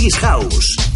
This House.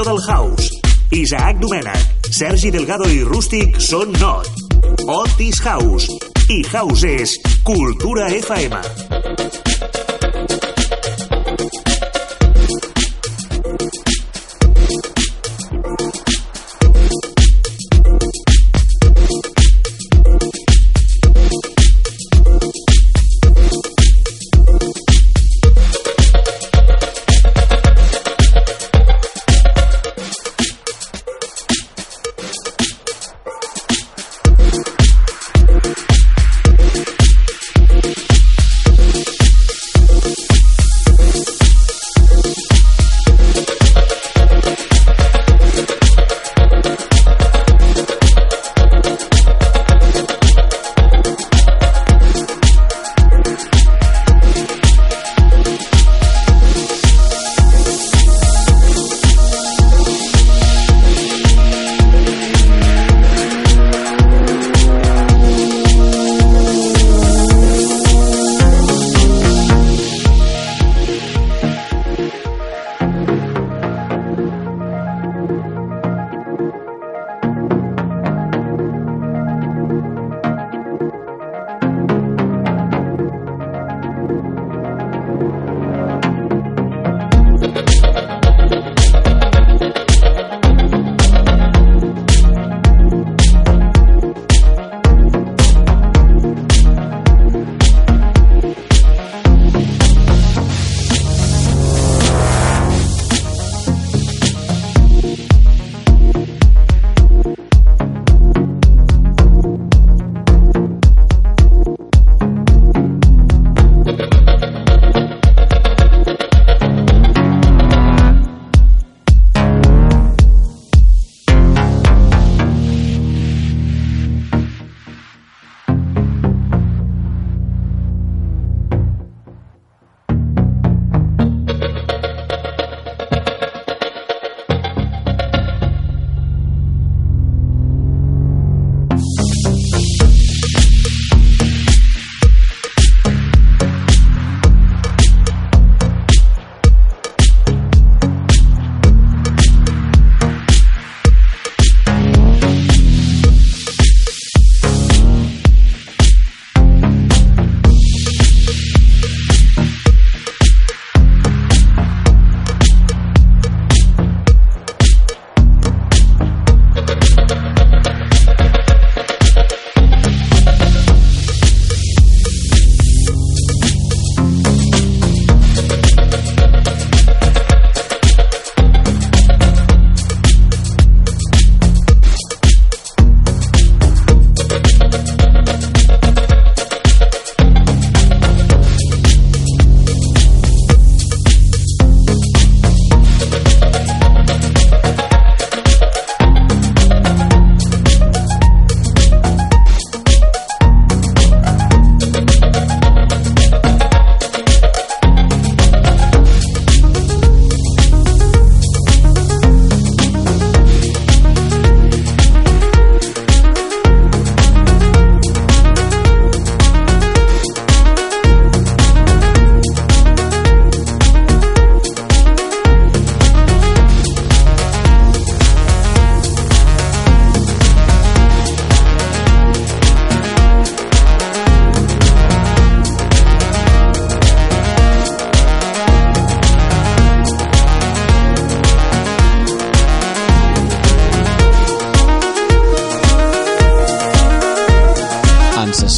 Millor del house. Isaac Domènech, Sergi Delgado i Rústic són Not. Otis House. I House és Cultura FM.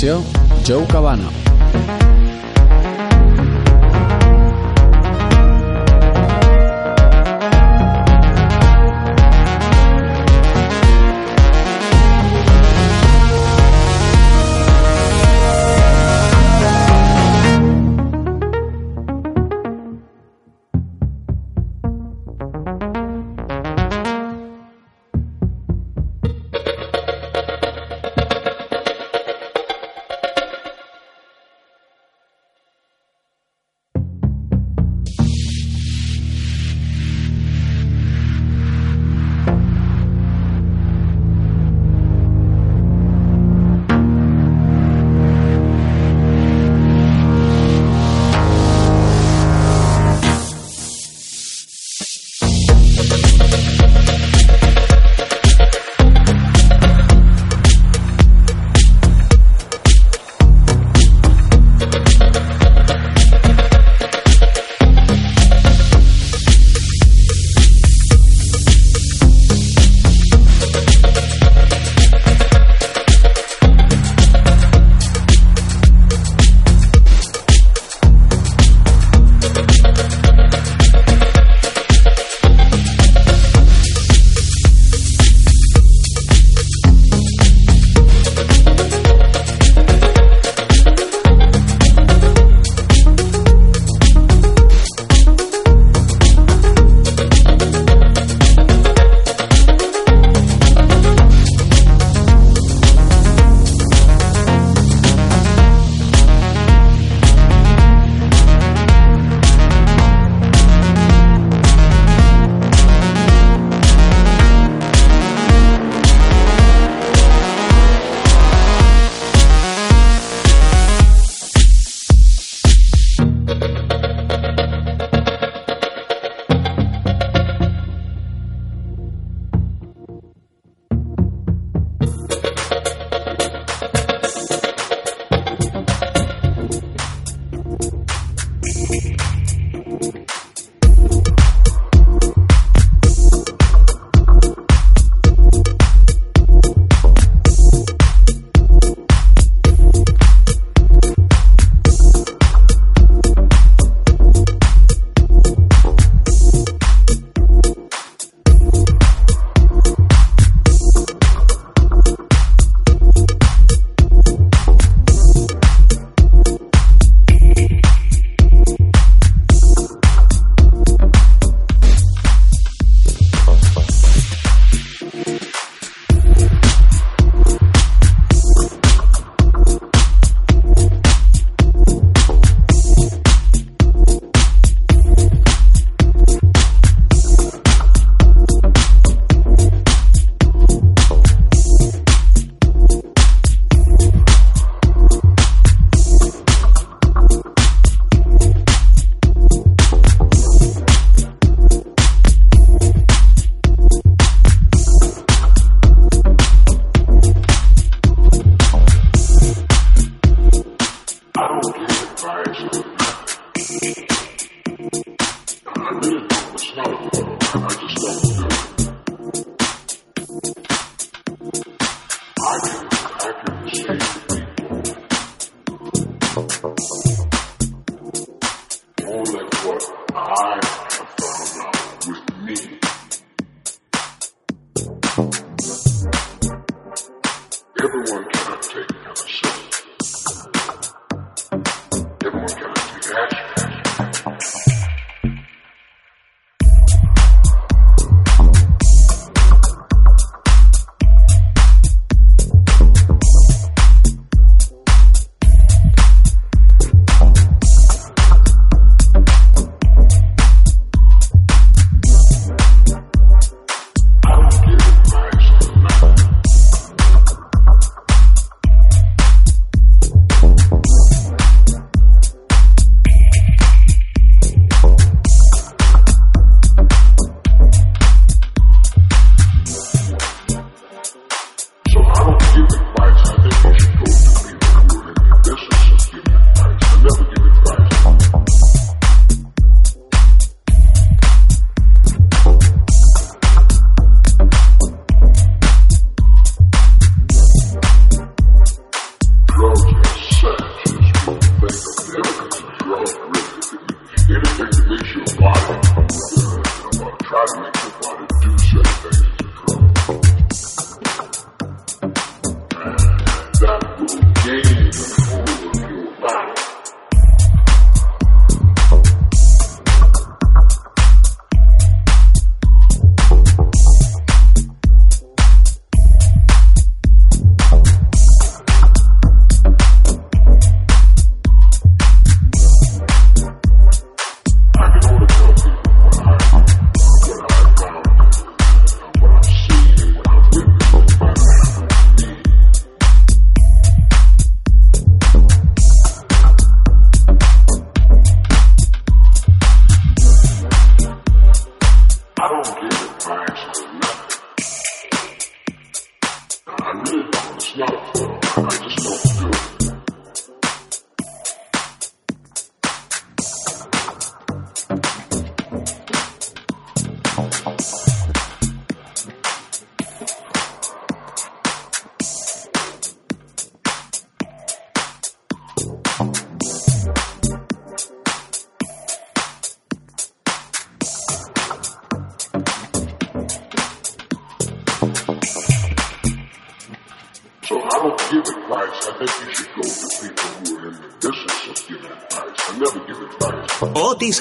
En sessió, Joe Cabana.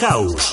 Otis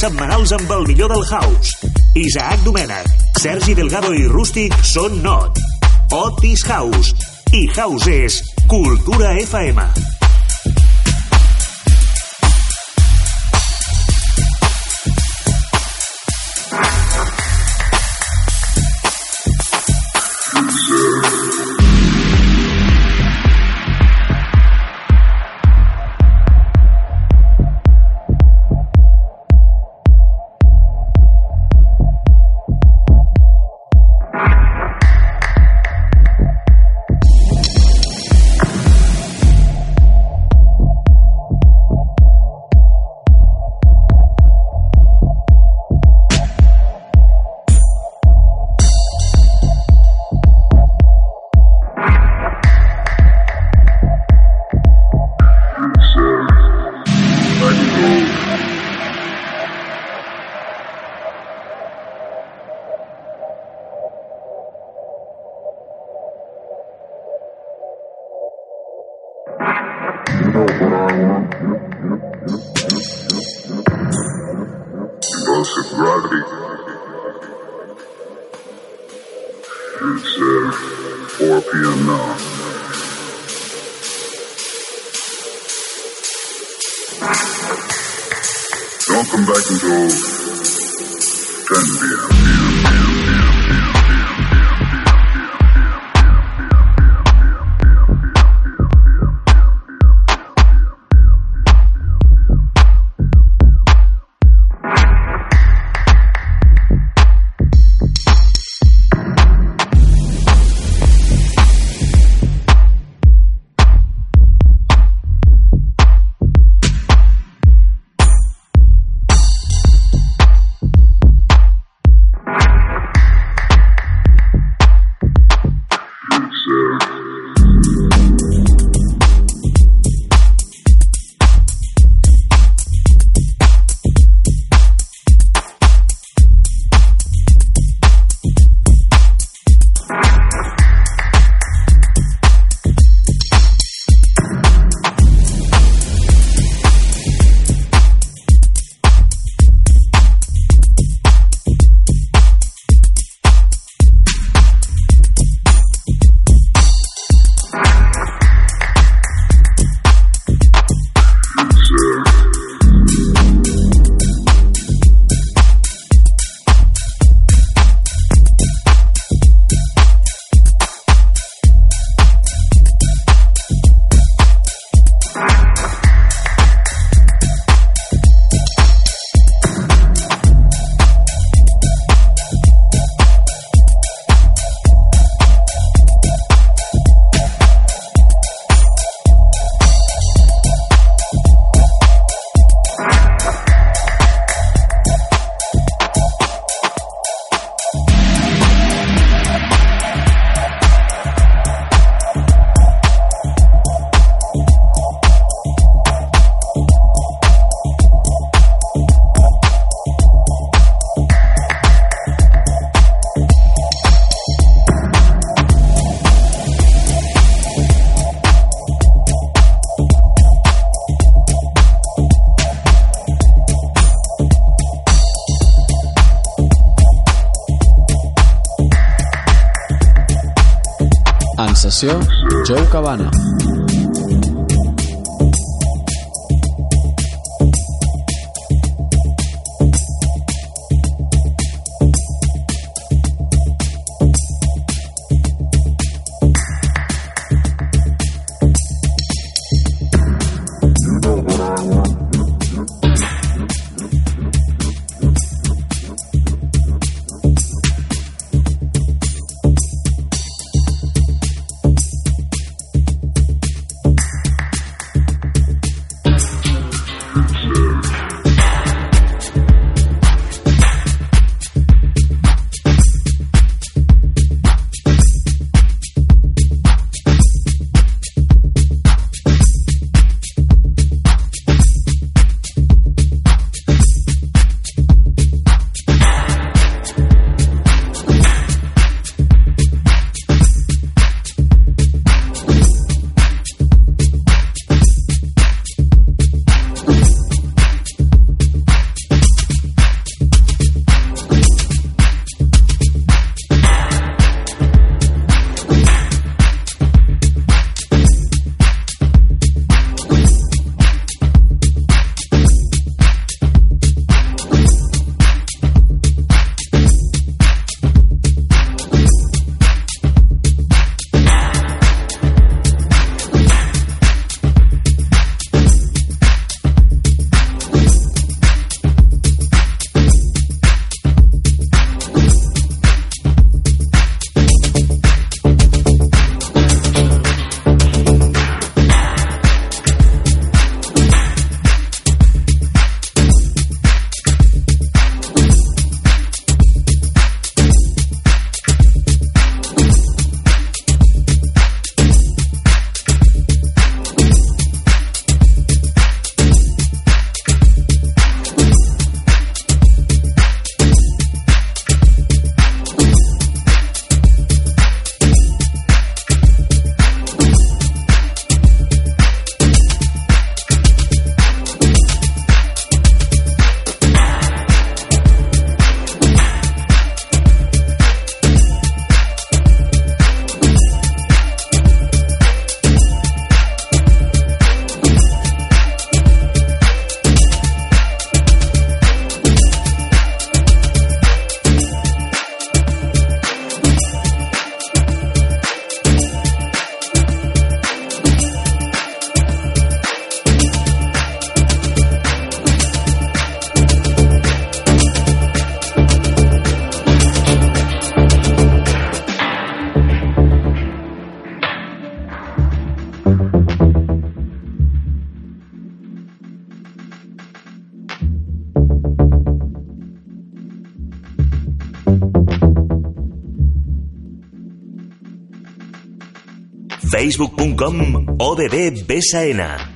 setmanals amb el millor del house. Isaac Domènech, Sergi Delgado i Rústic són Not. Otis House. I House és Cultura FM. Don't come back until 10 p.m. Joe Cabana. facebook.com ODD Besaena.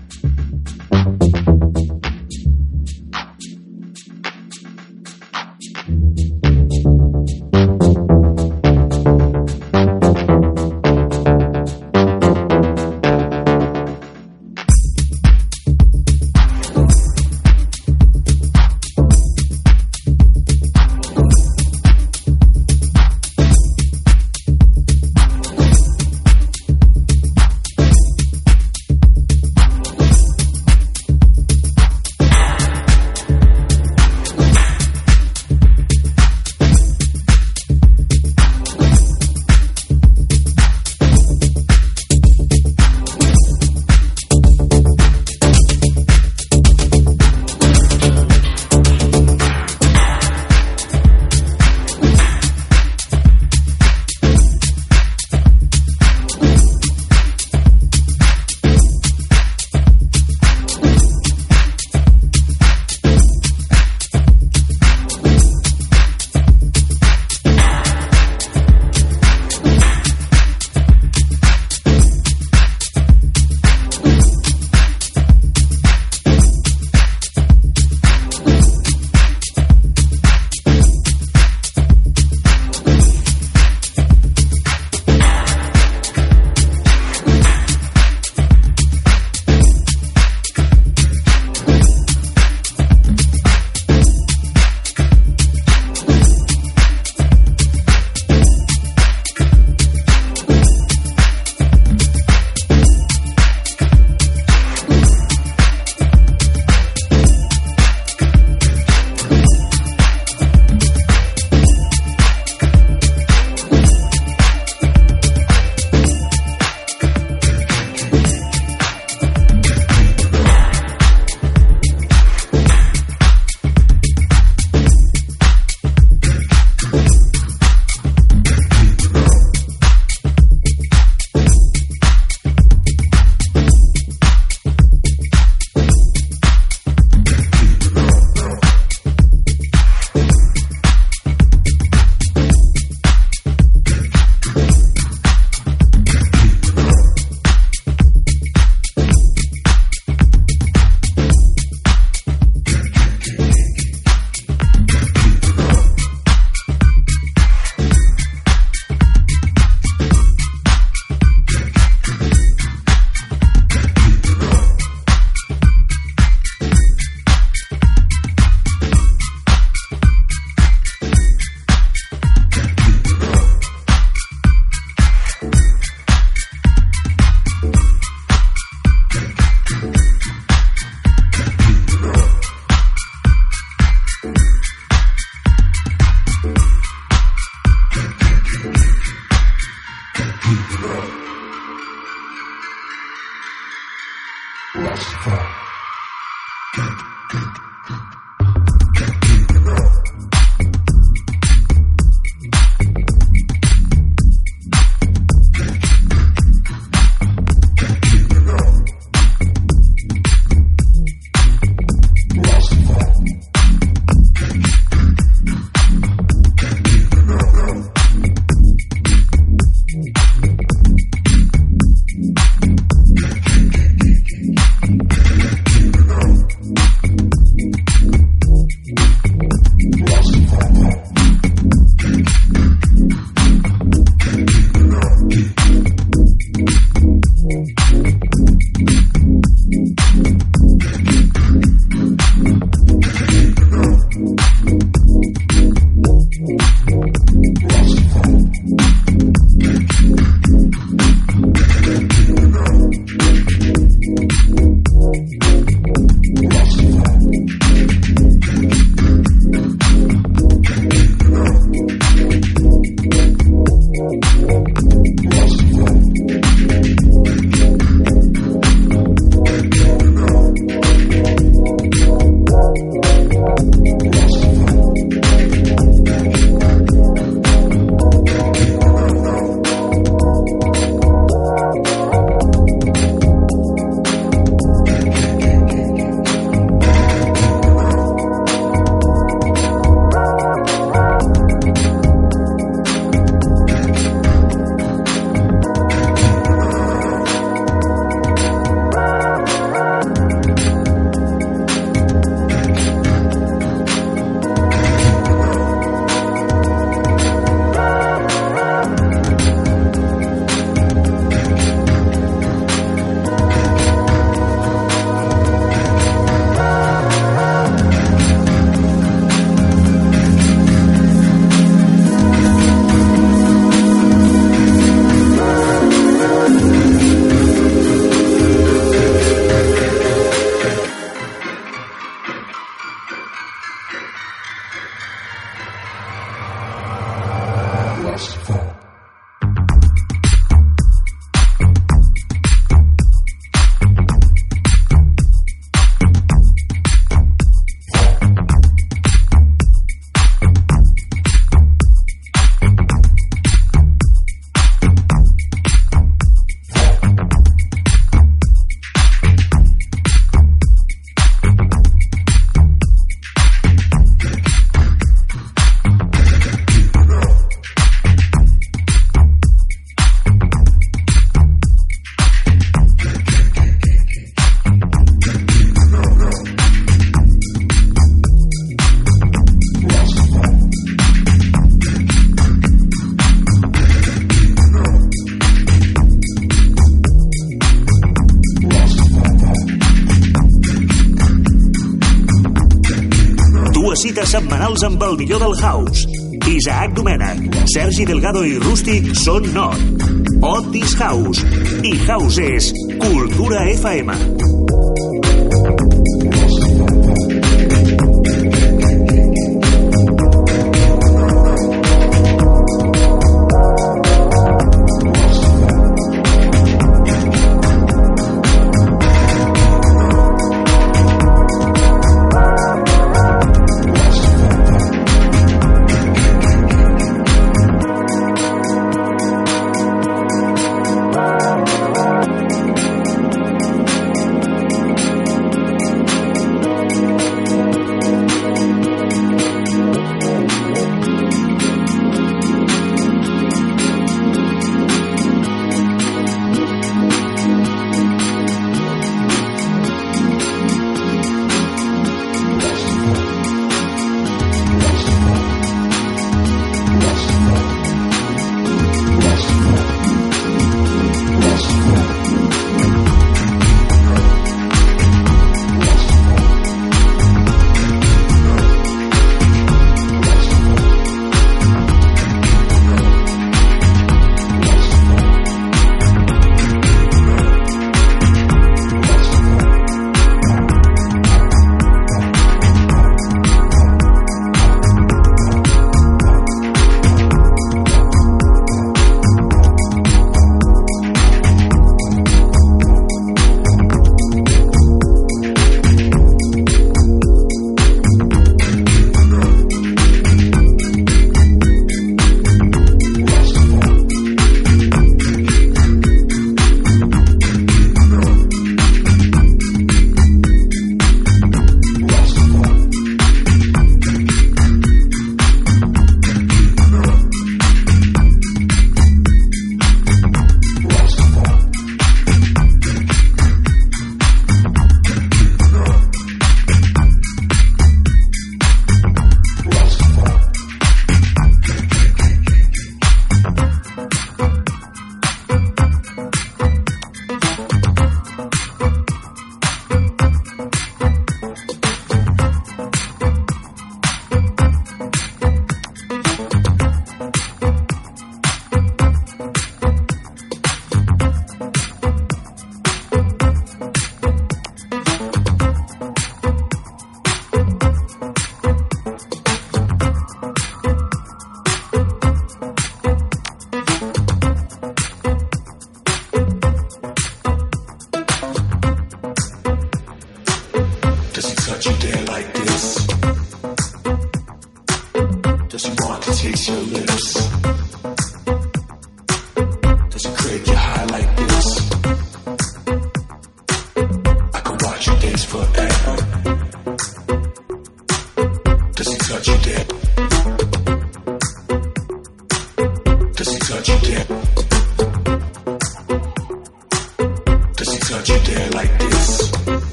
Sergi Delgado i Rústic són Not. Otis House. I House és Cultura FM.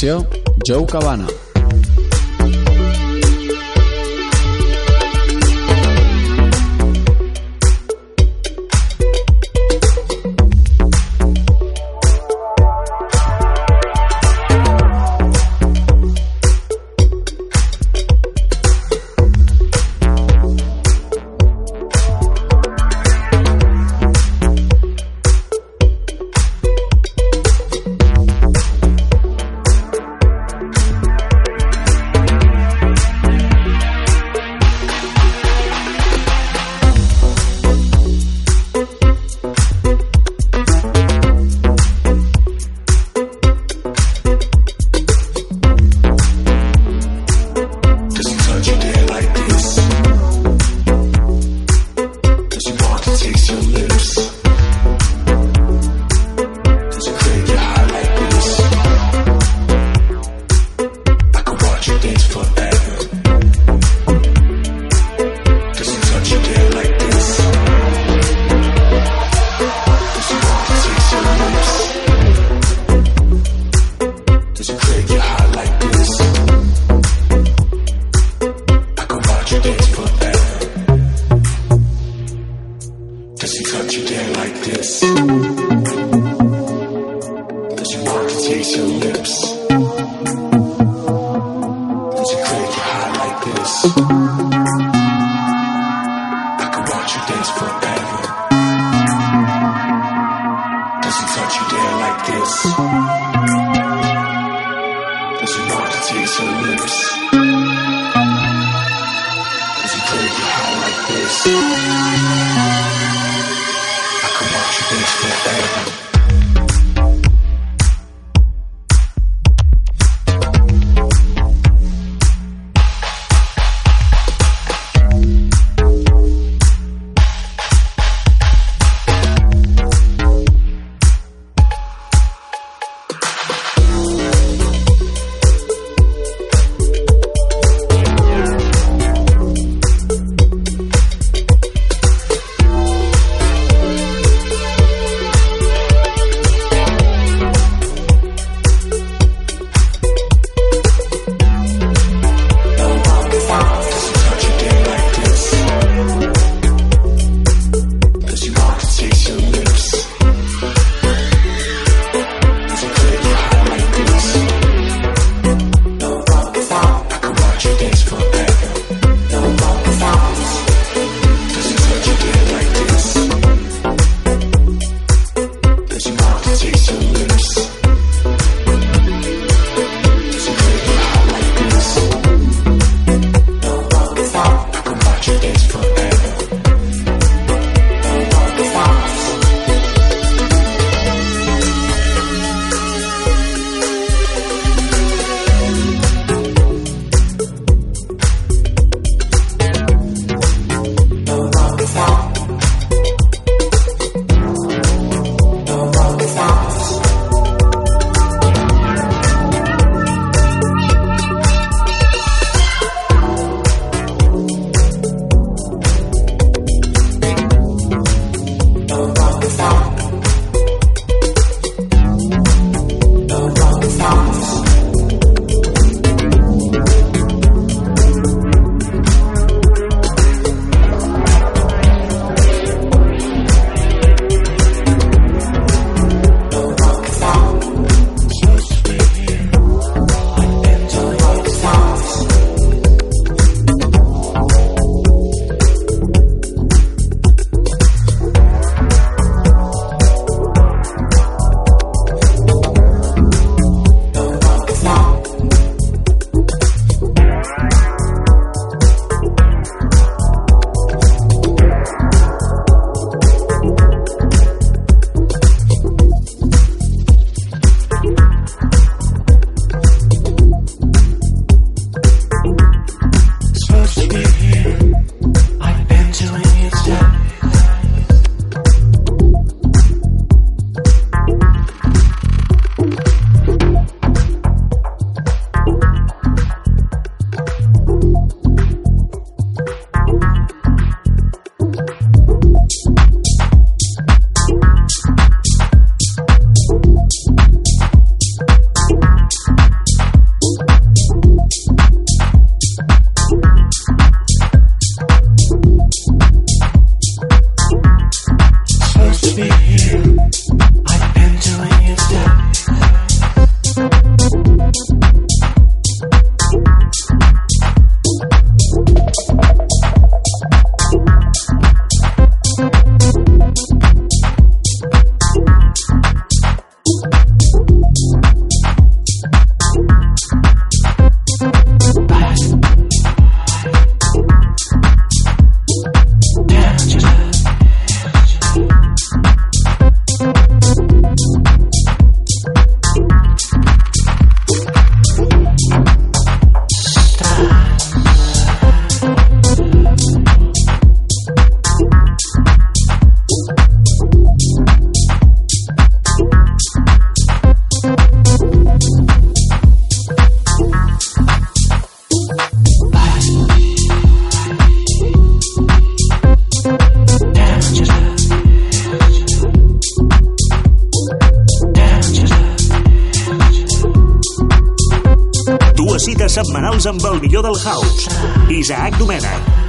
Sessió Joe Cabana.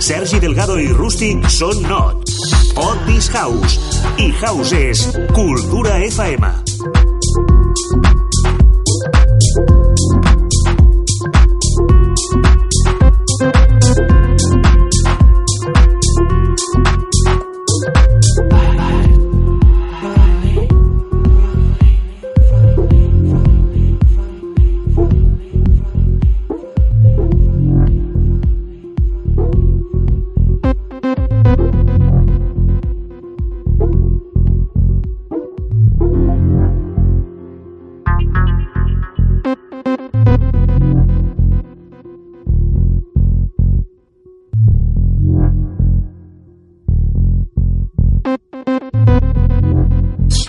Sergi Delgado y Rusty son Not, Otis House y House es Cultura FM.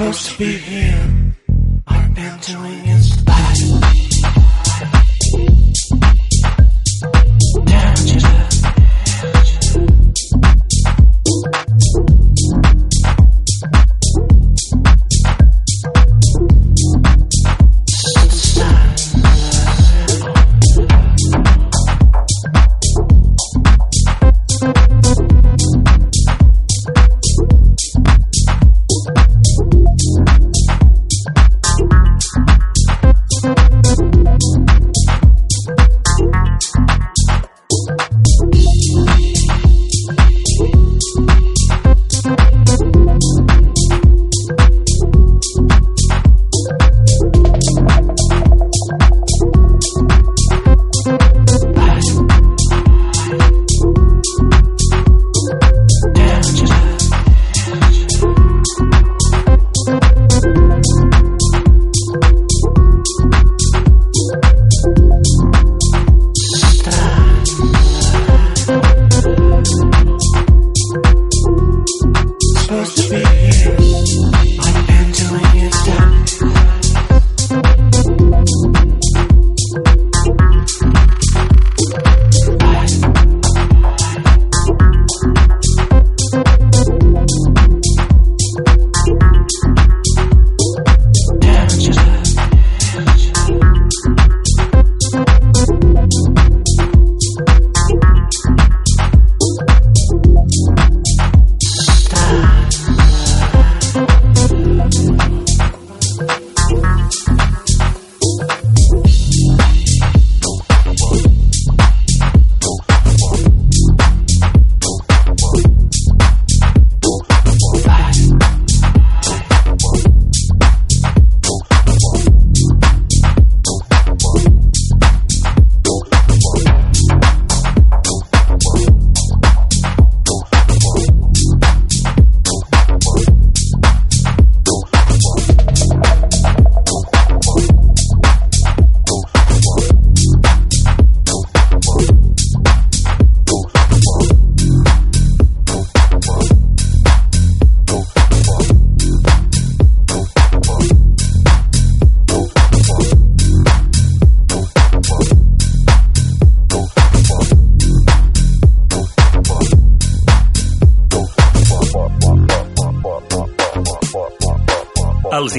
supposed to be here. Our bound to wing is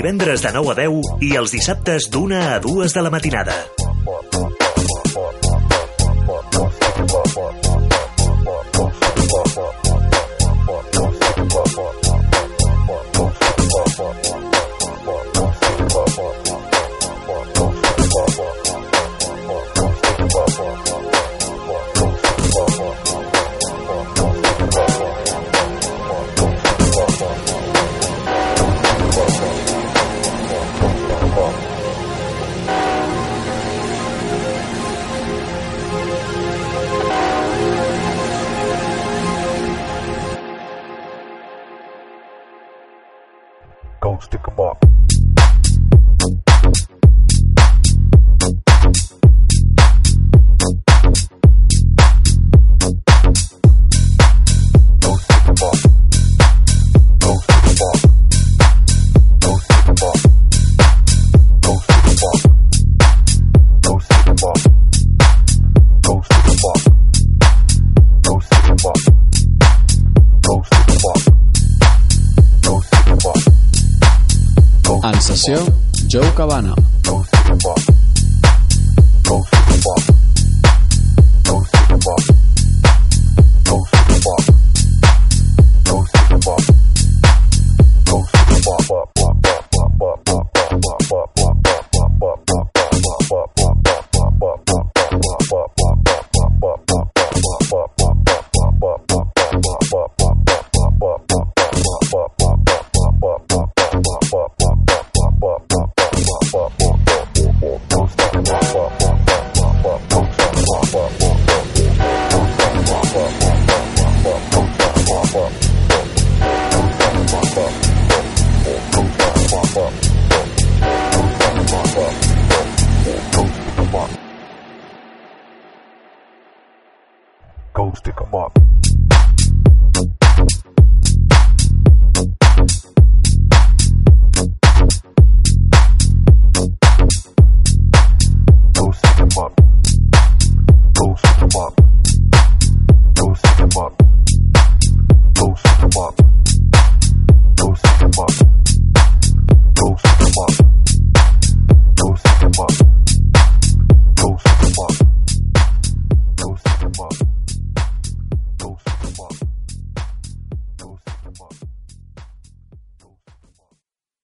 divendres de 9 a 10 i els dissabtes d'una a dues de la matinada. Direcció, Joe Cabana.